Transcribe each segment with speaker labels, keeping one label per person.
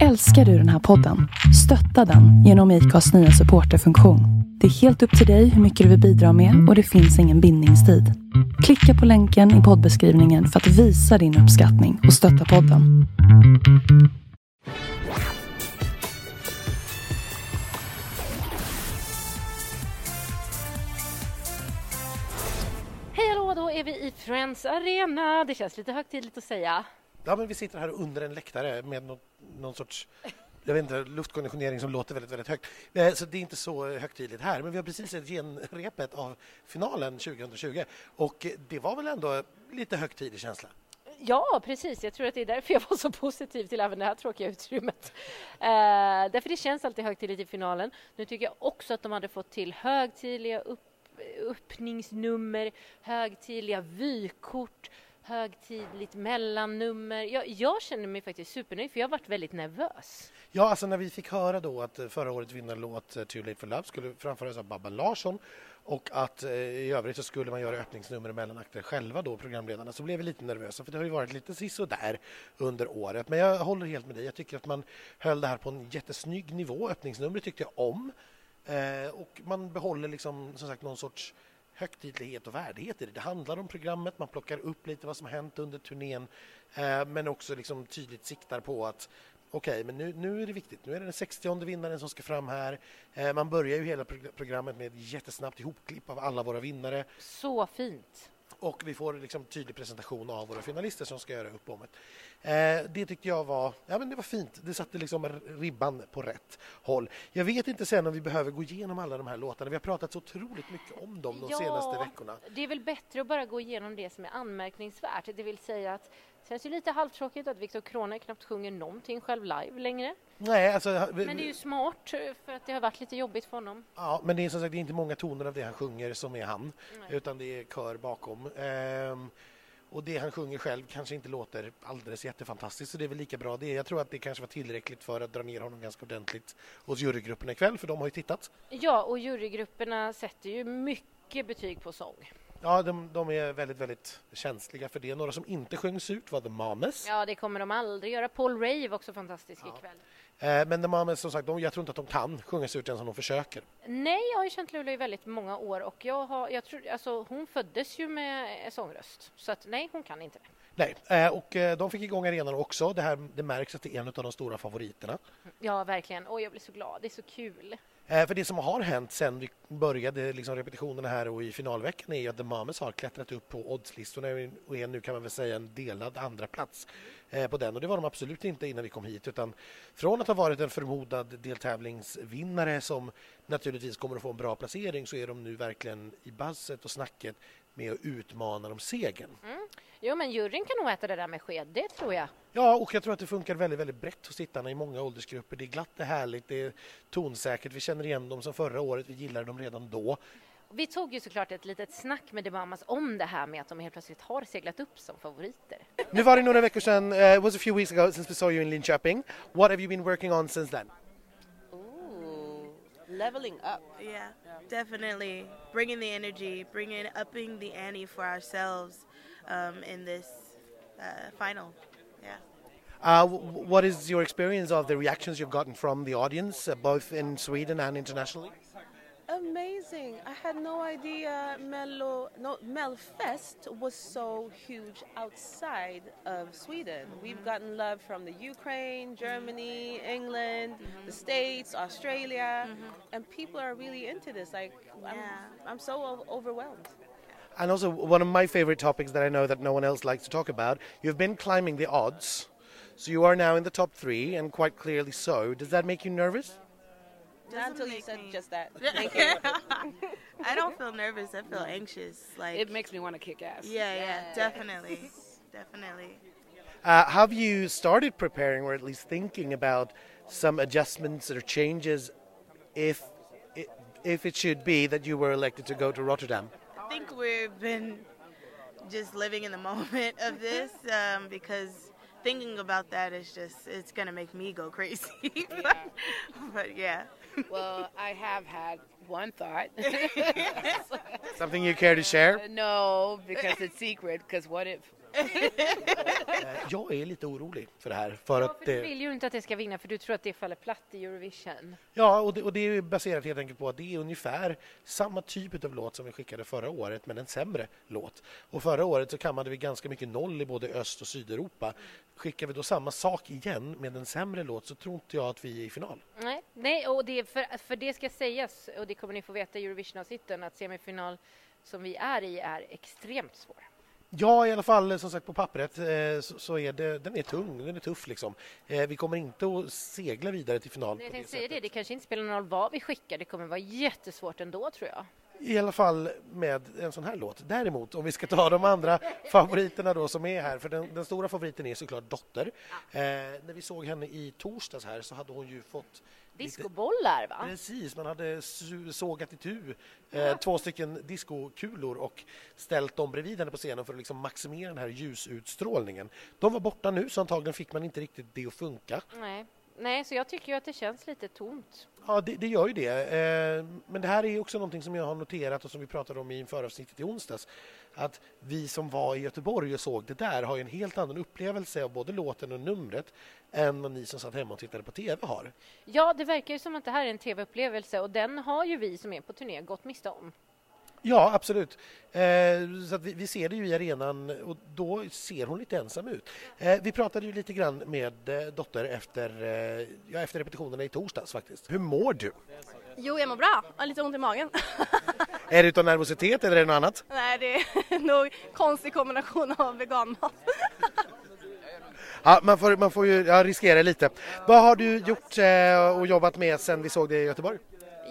Speaker 1: Älskar du den här podden? Stötta den genom IKAs nya supporterfunktion. Det är helt upp till dig hur mycket du vill bidra med och det finns ingen bindningstid. Klicka på länken i poddbeskrivningen för att visa din uppskattning och stötta podden.
Speaker 2: Hej hallå, då är vi i Friends Arena. Det känns lite högtidligt att säga.
Speaker 3: Ja, men vi sitter här under en läktare med någon, någon sorts jag vet inte, luftkonditionering som låter väldigt, väldigt högt. Eh, så det är inte så högtidligt här, men vi har precis sett genrepet av finalen 2020 och det var väl ändå lite högtidlig känsla?
Speaker 2: Ja, precis. Jag tror att det är därför jag var så positiv till även det här tråkiga utrymmet. Eh, därför det känns alltid högtidligt i finalen. Nu tycker jag också att de hade fått till högtidliga upp, öppningsnummer, högtidliga vykort, högtidligt mellannummer. Jag, jag känner mig faktiskt supernöjd för jag har varit väldigt nervös.
Speaker 3: Ja, alltså när vi fick höra då att eh, förra årets vinnarlåt eh, Too Late For Love skulle framföras av Babben Larsson och att eh, i övrigt så skulle man göra öppningsnummer och mellanakter själva då, programledarna, så blev vi lite nervösa för det har ju varit lite där under året. Men jag håller helt med dig. Jag tycker att man höll det här på en jättesnygg nivå. Öppningsnumret tyckte jag om. Eh, och man behåller liksom som sagt någon sorts högtidlighet och värdighet i det. Det handlar om programmet, man plockar upp lite vad som hänt under turnén eh, men också liksom tydligt siktar på att okej, okay, men nu, nu är det viktigt. Nu är det den 60 vinnaren som ska fram här. Eh, man börjar ju hela programmet med ett jättesnabbt ihopklipp av alla våra vinnare.
Speaker 2: Så fint!
Speaker 3: Och vi får liksom tydlig presentation av våra finalister som ska göra upp om Eh, det tyckte jag var, ja, men det var fint. Det satte liksom ribban på rätt håll. Jag vet inte sen om vi behöver gå igenom alla de här låtarna. Vi har pratat så otroligt mycket om dem de ja, senaste veckorna.
Speaker 2: Det är väl bättre att bara gå igenom det som är anmärkningsvärt. Det vill säga att det känns ju lite halvtråkigt att Viktor Krone knappt sjunger någonting själv live längre.
Speaker 3: Nej, alltså,
Speaker 2: men det är ju smart för att det har varit lite jobbigt för honom.
Speaker 3: Ja, men det är som sagt det är inte många toner av det han sjunger som är han, Nej. utan det är kör bakom. Ehm, och det han sjunger själv kanske inte låter alldeles jättefantastiskt så det är väl lika bra det. Jag tror att det kanske var tillräckligt för att dra ner honom ganska ordentligt hos jurygrupperna ikväll för de har ju tittat.
Speaker 2: Ja, och jurygrupperna sätter ju mycket betyg på sång.
Speaker 3: Ja, de, de, är väldigt, väldigt känsliga för det. Några som inte sjöngs ut var The Mames.
Speaker 2: Ja, det kommer de aldrig göra. Paul Ray var också fantastisk ja. ikväll.
Speaker 3: Eh, men The Mames, som sagt, de, jag tror inte att de kan sjungas ut ens om de försöker.
Speaker 2: Nej, jag har ju känt Luleå i väldigt många år och jag har, jag tror, alltså, hon föddes ju med sångröst. Så att nej, hon kan inte det.
Speaker 3: Nej, eh, och eh, de fick igång arenan också. Det, här, det märks att det är en av de stora favoriterna.
Speaker 2: Ja, verkligen. Och jag blir så glad. Det är så kul.
Speaker 3: Eh, för det som har hänt sen vi började liksom repetitionerna här och i finalveckan är att The Mames har klättrat upp på oddslistorna och är nu kan man väl säga en delad andra plats eh, på den. Och det var de absolut inte innan vi kom hit utan från att ha varit en förmodad deltävlingsvinnare som naturligtvis kommer att få en bra placering så är de nu verkligen i buzzet och snacket med att utmana om segern. Mm.
Speaker 2: Jo, men juryn kan nog äta det där med sked, det tror jag.
Speaker 3: Ja, och jag tror att det funkar väldigt, väldigt brett hos tittarna i många åldersgrupper. Det är glatt, det är härligt, det är tonsäkert. Vi känner igen dem som förra året, vi gillade dem redan då.
Speaker 2: Vi tog ju såklart ett litet snack med Debamas om det här med att de helt plötsligt har seglat upp som favoriter.
Speaker 3: Nu var det några veckor sedan, uh, it was a few weeks ago since we saw you in Linköping. What have you been working on since then?
Speaker 4: Leveling up. Yeah, definitely bringing the energy, bringing upping the ante for ourselves um, in this uh, final. Yeah.
Speaker 3: Uh, what is your experience of the reactions you've gotten from the audience, uh, both in Sweden and internationally?
Speaker 4: Amazing. I had no idea Mello, no, Melfest was so huge outside of Sweden. We've gotten love from the Ukraine, Germany, England, mm-hmm. the States, Australia, mm-hmm. and people are really into this. Like, yeah. I'm, I'm so overwhelmed.
Speaker 3: And also, one of my favorite topics that I know that no one else likes to talk about, you've been climbing the odds. So you are now in the top three, and quite clearly so. Does that make you nervous?
Speaker 4: Not until you said me... just that. Thank you. I don't feel nervous. I feel anxious. Like
Speaker 5: it makes me want to kick ass.
Speaker 4: Yeah, yeah, yeah definitely, definitely.
Speaker 3: Uh, have you started preparing, or at least thinking about some adjustments or changes, if it, if it should be that you were elected to go to Rotterdam?
Speaker 4: I think we've been just living in the moment of this um, because thinking about that is just it's gonna make me go crazy. but, but yeah
Speaker 5: well, I have had one thought.
Speaker 3: Something you care to share?
Speaker 5: No, because it's secret. Because what if
Speaker 3: Jag är lite orolig för det här. För att
Speaker 2: Du
Speaker 3: det,
Speaker 2: vill ju inte att det ska vinna för du tror att det faller platt i Eurovision.
Speaker 3: ja, och det, och det är baserat helt enkelt på att det är ungefär samma typ av låt som vi skickade förra året, men en sämre låt. Och förra året så kammade vi ganska mycket noll i både Öst och Sydeuropa. Skickar vi då samma sak igen med en sämre låt så tror inte jag att vi är i final.
Speaker 2: Nej, nej och det, för, för det ska sägas, och det kommer ni få veta i Eurovision-avsnitten, att semifinal som vi är i är extremt svår.
Speaker 3: Ja, i alla fall som sagt på pappret eh, så, så är det, den är tung, den är tuff liksom. Eh, vi kommer inte att segla vidare till final
Speaker 2: Jag
Speaker 3: på det
Speaker 2: tänkte säga det, det kanske inte spelar någon roll vad vi skickar, det kommer vara jättesvårt ändå tror jag.
Speaker 3: I alla fall med en sån här låt. Däremot, om vi ska ta de andra favoriterna då som är här, för den, den stora favoriten är såklart Dotter. Eh, när vi såg henne i torsdags här så hade hon ju fått
Speaker 2: Discobollar va?
Speaker 3: Precis, man hade sågat itu eh, två stycken diskokulor och ställt dem bredvid henne på scenen för att liksom maximera den här ljusutstrålningen. De var borta nu så antagligen fick man inte riktigt det att funka.
Speaker 2: Nej. Nej, så jag tycker att det känns lite tomt.
Speaker 3: Ja, det, det gör ju det. Eh, men det här är också någonting som jag har noterat och som vi pratade om i föravsnittet i onsdags. Att vi som var i Göteborg och såg det där har en helt annan upplevelse av både låten och numret än vad ni som satt hemma och tittade på TV har.
Speaker 2: Ja, det verkar ju som att det här är en tv-upplevelse och den har ju vi som är på turné gått miste om.
Speaker 3: Ja, absolut. Eh, så att vi, vi ser det ju i arenan och då ser hon lite ensam ut. Eh, vi pratade ju lite grann med eh, Dotter efter, eh, ja, efter repetitionerna i torsdags faktiskt. Hur mår du?
Speaker 6: Jo, jag mår bra. Jag har lite ont i magen.
Speaker 3: Är det utav nervositet eller är det något annat?
Speaker 6: Nej, det är nog konstig kombination av veganmat.
Speaker 3: Ja, man får, man får ju ja, riskera lite. Vad har du gjort eh, och jobbat med sen vi såg det i Göteborg?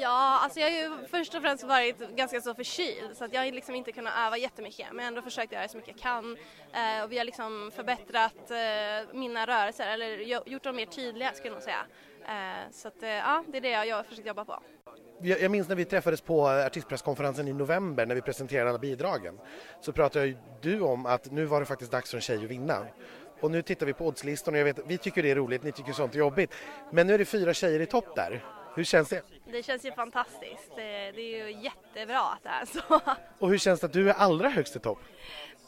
Speaker 6: Ja, alltså jag har ju först och främst varit ganska så förkyld så att jag har liksom inte kunnat öva jättemycket men jag har ändå försökt göra så mycket jag kan. Eh, och vi har liksom förbättrat eh, mina rörelser eller gjort dem mer tydliga skulle jag nog säga. Eh, så att, eh, ja, det är det jag har försökt jobba på.
Speaker 3: Jag jag minns när vi träffades på eh, artistpresskonferensen i november när vi presenterade alla bidragen. Så pratade ju du om att nu var det faktiskt dags för en tjej att vinna. Och nu tittar vi på oddslistorna och jag vet, vi tycker det är roligt, ni tycker sånt är jobbigt. Men nu är det fyra tjejer i topp där. Hur känns det?
Speaker 6: Det känns ju fantastiskt. Det, det är ju jättebra att det är så.
Speaker 3: Och hur känns det att du är allra högst i topp?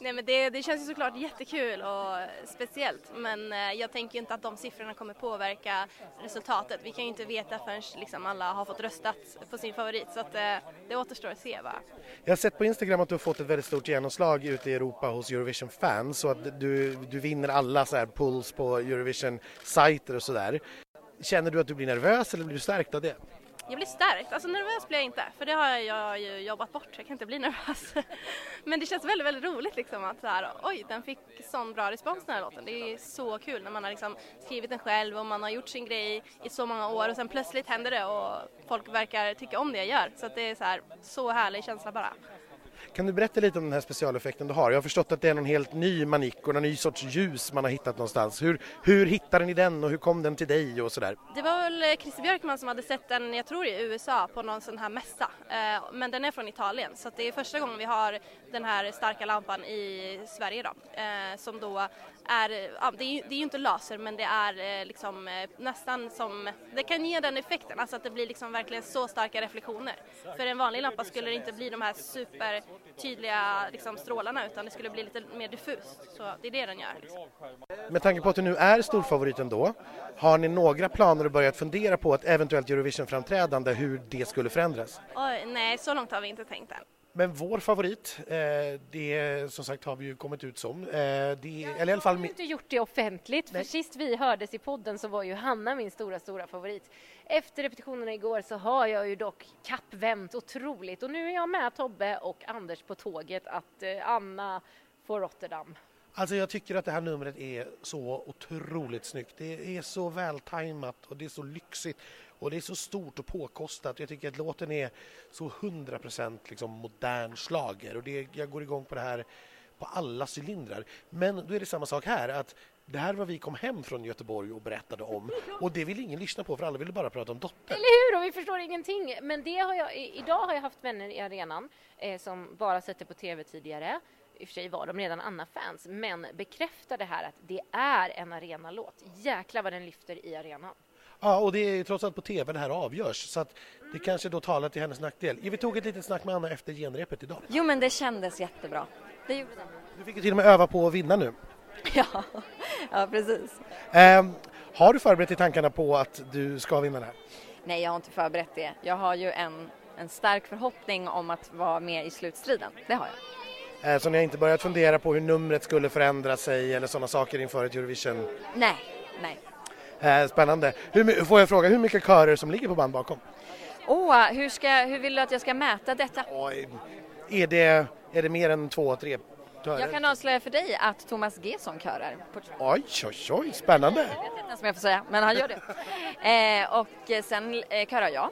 Speaker 6: Nej men det, det känns ju såklart jättekul och speciellt men eh, jag tänker inte att de siffrorna kommer påverka resultatet. Vi kan ju inte veta förrän liksom alla har fått röstat på sin favorit så att eh, det återstår att se va.
Speaker 3: Jag har sett på Instagram att du har fått ett väldigt stort genomslag ute i Europa hos Eurovision fans så att du, du vinner alla så här pulls på Eurovision-sajter och sådär. Känner du att du blir nervös eller blir du stärkt av det?
Speaker 6: Jag blir stärkt, alltså nervös blir jag inte för det har jag ju jobbat bort, jag kan inte bli nervös. Men det känns väldigt, väldigt roligt liksom att så här, oj den fick sån bra respons den här låten. Det är så kul när man har liksom skrivit den själv och man har gjort sin grej i så många år och sen plötsligt händer det och folk verkar tycka om det jag gör. Så att det är så här, så härlig känsla bara.
Speaker 3: Kan du berätta lite om den här specialeffekten du har? Jag har förstått att det är någon helt ny manik och någon ny sorts ljus man har hittat någonstans. Hur, hur hittade ni den och hur kom den till dig och sådär?
Speaker 6: Det var väl eh, Christer Björkman som hade sett den, jag tror i USA, på någon sån här mässa. Eh, men den är från Italien så det är första gången vi har den här starka lampan i Sverige då. Eh, som då är, ja, det är det är ju inte laser men det är eh, liksom eh, nästan som, det kan ge den effekten, alltså att det blir liksom verkligen så starka reflektioner. För en vanlig lampa skulle det inte bli de här supertydliga liksom, strålarna utan det skulle bli lite mer diffust. Så det är det den gör. Liksom.
Speaker 3: Med tanke på att du nu är storfavoriten då, har ni några planer och börjat fundera på ett eventuellt Eurovision-framträdande, hur det skulle förändras?
Speaker 6: Oj, nej, så långt har vi inte tänkt än.
Speaker 3: Men vår favorit, eh, det som sagt har vi ju kommit ut som. Eh, det, eller i alla fall
Speaker 2: Jag har inte gjort det offentligt,
Speaker 3: Nej.
Speaker 2: för sist vi hördes i podden så var ju Hanna min stora, stora favorit. Efter repetitionerna igår så har jag ju dock kappvänt otroligt och nu är jag med Tobbe och Anders på tåget att eh, Anna får Rotterdam.
Speaker 3: Alltså jag tycker att det här numret är så otroligt snyggt. Det är så vältajmat och det är så lyxigt och det är så stort och påkostat. Jag tycker att låten är så 100% liksom modern slager och det, jag går igång på det här på alla cylindrar. Men då är det samma sak här att det här var vi kom hem från Göteborg och berättade om och det vill ingen lyssna på för alla ville bara prata om Dotter.
Speaker 2: Eller hur? Och vi förstår ingenting. Men det har jag, idag har jag haft vänner i arenan eh, som bara sett det på tv tidigare. I och för sig var de redan Anna-fans, men bekräftar det här att det är en arenalåt. Jäklar vad den lyfter i arenan.
Speaker 3: Ja, och det är ju trots allt på tv det här avgörs så att det kanske då talar till hennes nackdel. Vi tog ett litet snack med Anna efter genrepet idag.
Speaker 7: Jo men det kändes jättebra. det gjorde den.
Speaker 3: Du fick ju till och med öva på att vinna nu.
Speaker 7: Ja, ja precis.
Speaker 3: Eh, har du förberett i tankarna på att du ska vinna det här?
Speaker 7: Nej, jag har inte förberett det. Jag har ju en, en stark förhoppning om att vara med i slutstriden. Det har jag.
Speaker 3: Eh, så ni har inte börjat fundera på hur numret skulle förändra sig eller sådana saker inför ett Eurovision?
Speaker 7: Nej, nej.
Speaker 3: Eh, spännande. Hur, får jag fråga hur mycket körer som ligger på band bakom?
Speaker 7: Åh, hur, ska, hur vill du att jag ska mäta detta?
Speaker 3: Oj, är, det, är det mer än två, tre körer?
Speaker 7: Jag kan avslöja för dig att Thomas Gesson körar.
Speaker 3: Oj, oj, oj, spännande.
Speaker 7: jag vet inte ens om jag får säga, men han gör det. Eh, och sen eh, körar jag.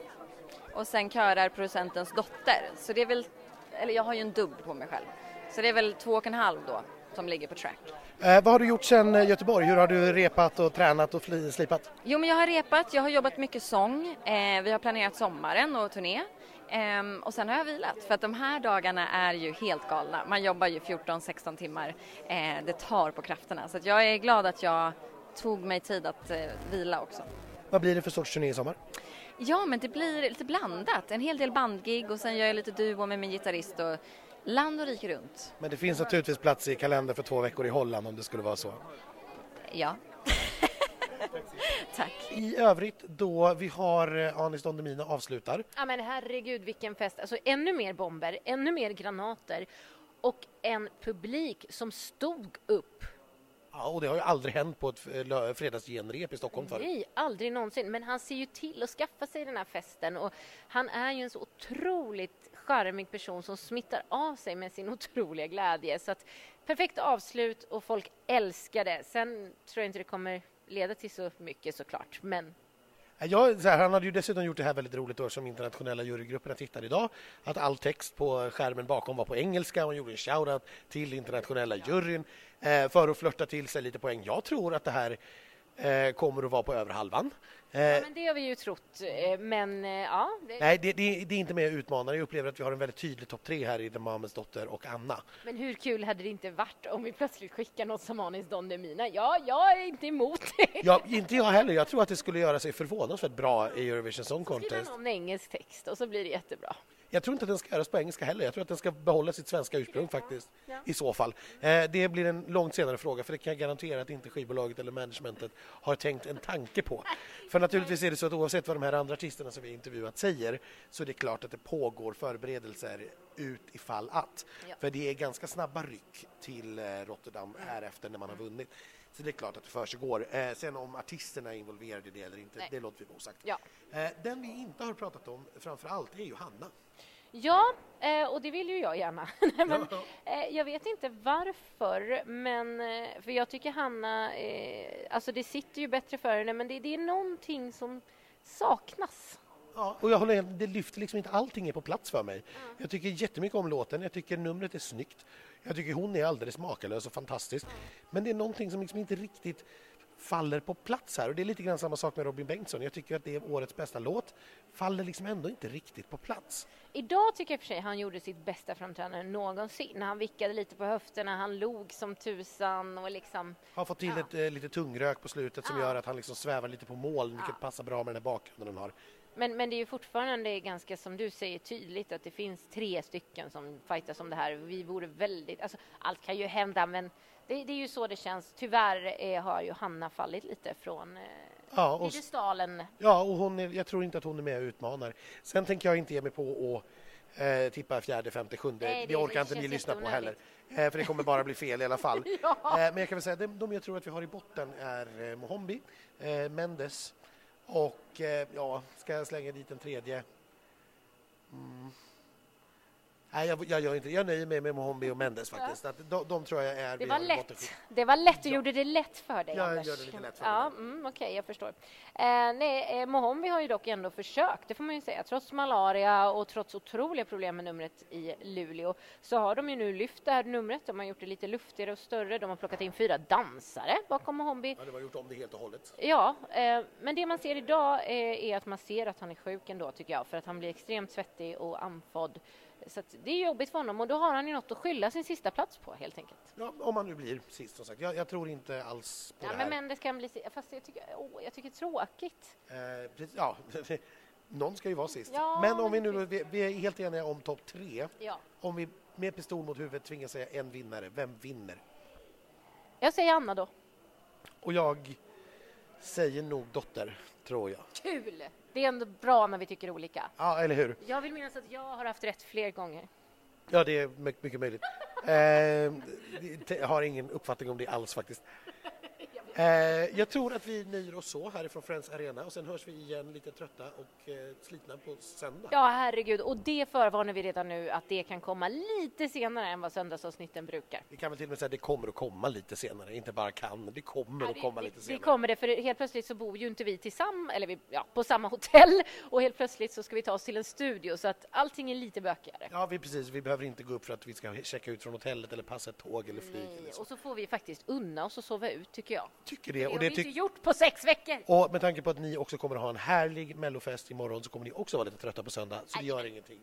Speaker 7: Och sen körar producentens dotter. Så det är väl, eller jag har ju en dubb på mig själv. Så det är väl två och en halv då som ligger på track.
Speaker 3: Eh, vad har du gjort sedan eh, Göteborg? Hur har du repat och tränat och slipat?
Speaker 7: Jo, men jag har repat, jag har jobbat mycket sång, eh, vi har planerat sommaren och turné. Ehm, och sen har jag vilat för att de här dagarna är ju helt galna. Man jobbar ju 14-16 timmar. Eh, det tar på krafterna så jag är glad att jag tog mig tid att eh, vila också.
Speaker 3: Vad blir det för sorts turné i sommar?
Speaker 7: Ja, men det blir lite blandat. En hel del bandgig och sen gör jag lite duo med min gitarrist och land och rike runt.
Speaker 3: Men det finns naturligtvis plats i kalender för två veckor i Holland om det skulle vara så.
Speaker 7: Ja. Tack.
Speaker 3: I övrigt då vi har eh, Anis Don Demina avslutar.
Speaker 2: Ja men herregud vilken fest. Alltså ännu mer bomber, ännu mer granater och en publik som stod upp.
Speaker 3: Ja, och det har ju aldrig hänt på ett eh, fredagsgenrep i Stockholm förut.
Speaker 2: Nej, aldrig någonsin. Men han ser ju till att skaffa sig den här festen och han är ju en så otroligt charmig person som smittar av sig med sin otroliga glädje. Så att perfekt avslut och folk älskar det. Sen tror jag inte det kommer leda till så mycket såklart, men
Speaker 3: Ja, så här, han hade ju dessutom gjort det här väldigt roligt då som internationella jurygrupperna tittar idag. Att all text på skärmen bakom var på engelska och gjorde en shoutout till internationella juryn för att flörta till sig lite poäng. Jag tror att det här eh, kommer att vara på över halvan. Eh,
Speaker 2: Ja, men det har vi ju trott. eh, Men eh, ja, det,
Speaker 3: Nej, det, det, det är inte mer utmanande. Jag upplever att vi har en väldigt tydlig topp tre här i The Mames dotter och Anna.
Speaker 2: men hur kul hade det inte varit om vi plötsligt skickar något som Anis Don Demina? Ja, jag är inte emot det.
Speaker 3: Ja, inte jag heller. Jag tror att det skulle göra sig förvånansvärt bra i Eurovision Song Contest.
Speaker 2: någon engelsk text och så blir det jättebra.
Speaker 3: Jag tror inte att den ska göras på engelska heller. Jag tror att den ska behålla sitt svenska ursprung faktiskt. I så fall. Eh, det blir en långt senare fråga för det kan jag garantera att inte skivbolaget eller managementet har tänkt en tanke på. För naturligtvis är det så att oavsett vad de här andra artisterna som vi intervjuat säger så är det klart att det pågår förberedelser ut ifall att.
Speaker 2: Ja.
Speaker 3: För det är ganska snabba ryck till eh, Rotterdam här efter när man har vunnit. Så det är klart att det försiggår. Eh, sen om artisterna är involverade i det eller inte,
Speaker 2: Nej.
Speaker 3: det låter vi vara osagt.
Speaker 2: Ja.
Speaker 3: Eh, den vi inte har pratat om framför allt är ju Hanna.
Speaker 2: Ja, eh, och det vill ju jag gärna. Men, eh, jag vet inte varför, men eh, för jag tycker Hanna, alltså det sitter ju bättre för henne, men det, det är någonting som saknas.
Speaker 3: Ja, och jag håller med, det lyfter liksom inte allting är på plats för mig. Jag tycker jättemycket om låten, jag tycker numret är snyggt. Jag tycker hon är alldeles makalös och fantastisk. Men det är någonting som liksom inte riktigt faller på plats här och det är lite grann samma sak med Robin Bengtsson. Jag tycker att det är årets bästa låt, faller liksom ändå inte riktigt på plats.
Speaker 2: Idag tycker jag för sig han gjorde sitt bästa framträdande någonsin. Han vickade lite på höfterna, han log som tusan och liksom...
Speaker 3: Har fått till
Speaker 2: Ja.
Speaker 3: ett eh, lite tungrök på slutet som
Speaker 2: Ja.
Speaker 3: gör att han liksom svävar lite på moln, vilket passar bra med den här bakgrunden han har.
Speaker 2: Men, men det är ju fortfarande ganska, som du säger, tydligt att det finns tre stycken som fightas om det här. Vi vore väldigt... Alltså, allt kan ju hända, men det, det är ju så det känns. Tyvärr eh, har ju Hanna fallit lite från eh,
Speaker 3: Ja, och,
Speaker 2: piedestalen.
Speaker 3: ja, och hon är, jag tror inte att hon är med och utmanar. Sen tänker jag inte ge mig på att eh, tippa fjärde, femte, sjunde.
Speaker 2: Nej,
Speaker 3: det
Speaker 2: det
Speaker 3: orkar inte ni lyssna på heller. Eh, för det kommer bara bli fel i alla fall.
Speaker 2: Ja.
Speaker 3: eh, men jag kan väl säga de, de jag tror att vi har i botten är eh, Mohombi, eh, Mendes och eh, ja, ska jag slänga dit en tredje? Mm. Nej, jag, jag gör inte Jag nöjer mig med Mohombi och Mendes faktiskt. Att de, de tror jag är
Speaker 2: Det var lätt. Det var lätt. Du gjorde det lätt för dig,
Speaker 3: Jag
Speaker 2: Anders.
Speaker 3: gör det lite lätt för
Speaker 2: ja,
Speaker 3: mig.
Speaker 2: mm, Okej, jag förstår. Eh, nej, eh, Mohombi har ju dock ändå försökt, det får man ju säga. Trots malaria och trots otroliga problem med numret i Luleå så har de ju nu lyft det här numret. De har gjort det lite luftigare och större. De har plockat in fyra dansare bakom Mohombi.
Speaker 3: Ja, de har gjort om det helt och hållet.
Speaker 2: Ja, eh, men det man ser idag eh, är att man ser att han är sjuk ändå tycker jag, för att han blir extremt svettig och andfådd. Så det är jobbigt för honom och då har han ju något att skylla sin sista plats på helt enkelt.
Speaker 3: Ja, om man nu blir sist som sagt. Jag, jag tror inte alls på
Speaker 2: Ja,
Speaker 3: det
Speaker 2: men
Speaker 3: här.
Speaker 2: Mendes kan bli... Fast jag tycker, åh, jag tycker det är tråkigt.
Speaker 3: Eh, precis, ja, någon ska ju vara sist.
Speaker 2: Ja,
Speaker 3: men om vi
Speaker 2: men
Speaker 3: nu vi, vi är helt eniga om topp tre.
Speaker 2: Ja.
Speaker 3: Om vi med pistol mot huvudet tvingas säga en vinnare. Vem vinner?
Speaker 2: Jag säger Anna då.
Speaker 3: Och jag säger nog Dotter, tror jag.
Speaker 2: Kul! Det är ändå bra när vi tycker olika.
Speaker 3: Ja, eller hur?
Speaker 2: Jag vill minnas att jag har haft rätt fler gånger.
Speaker 3: Ja, det är my- mycket möjligt. Eh, jag har ingen uppfattning om det alls faktiskt. Eh, jag tror att vi nöjer oss så härifrån Friends Arena och sen hörs vi igen lite trötta och eh, slitna på söndag.
Speaker 2: Ja, herregud. Och det förvarnar vi redan nu att det kan komma lite senare än vad söndagsavsnitten brukar.
Speaker 3: Vi kan väl till och med säga att det kommer att komma lite senare, inte bara kan, det kommer att komma lite
Speaker 2: Det
Speaker 3: senare.
Speaker 2: kommer det, för helt plötsligt så bor ju inte vi tillsammans, eller vi, ja, på samma hotell och helt plötsligt så ska vi ta oss till en studio så att allting är lite bökigare.
Speaker 3: Ja, vi, precis. Vi behöver inte gå upp för att vi ska checka ut från hotellet eller passa ett tåg eller flyg. Eller så.
Speaker 2: Och så får vi faktiskt unna oss och sova ut, tycker jag.
Speaker 3: Tycker det.
Speaker 2: Det
Speaker 3: Och,
Speaker 2: har
Speaker 3: det
Speaker 2: vi inte gjort på sex veckor.
Speaker 3: och med tanke på att ni också kommer att ha en härlig mellofest imorgon så kommer ni också vara lite trötta på söndag, så det gör ingenting.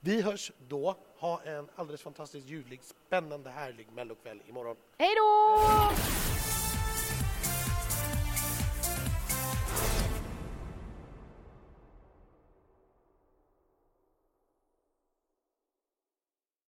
Speaker 3: Vi hörs då. Ha en alldeles fantastiskt ljuvlig, spännande, härlig mellokväll imorgon.
Speaker 2: Hej då!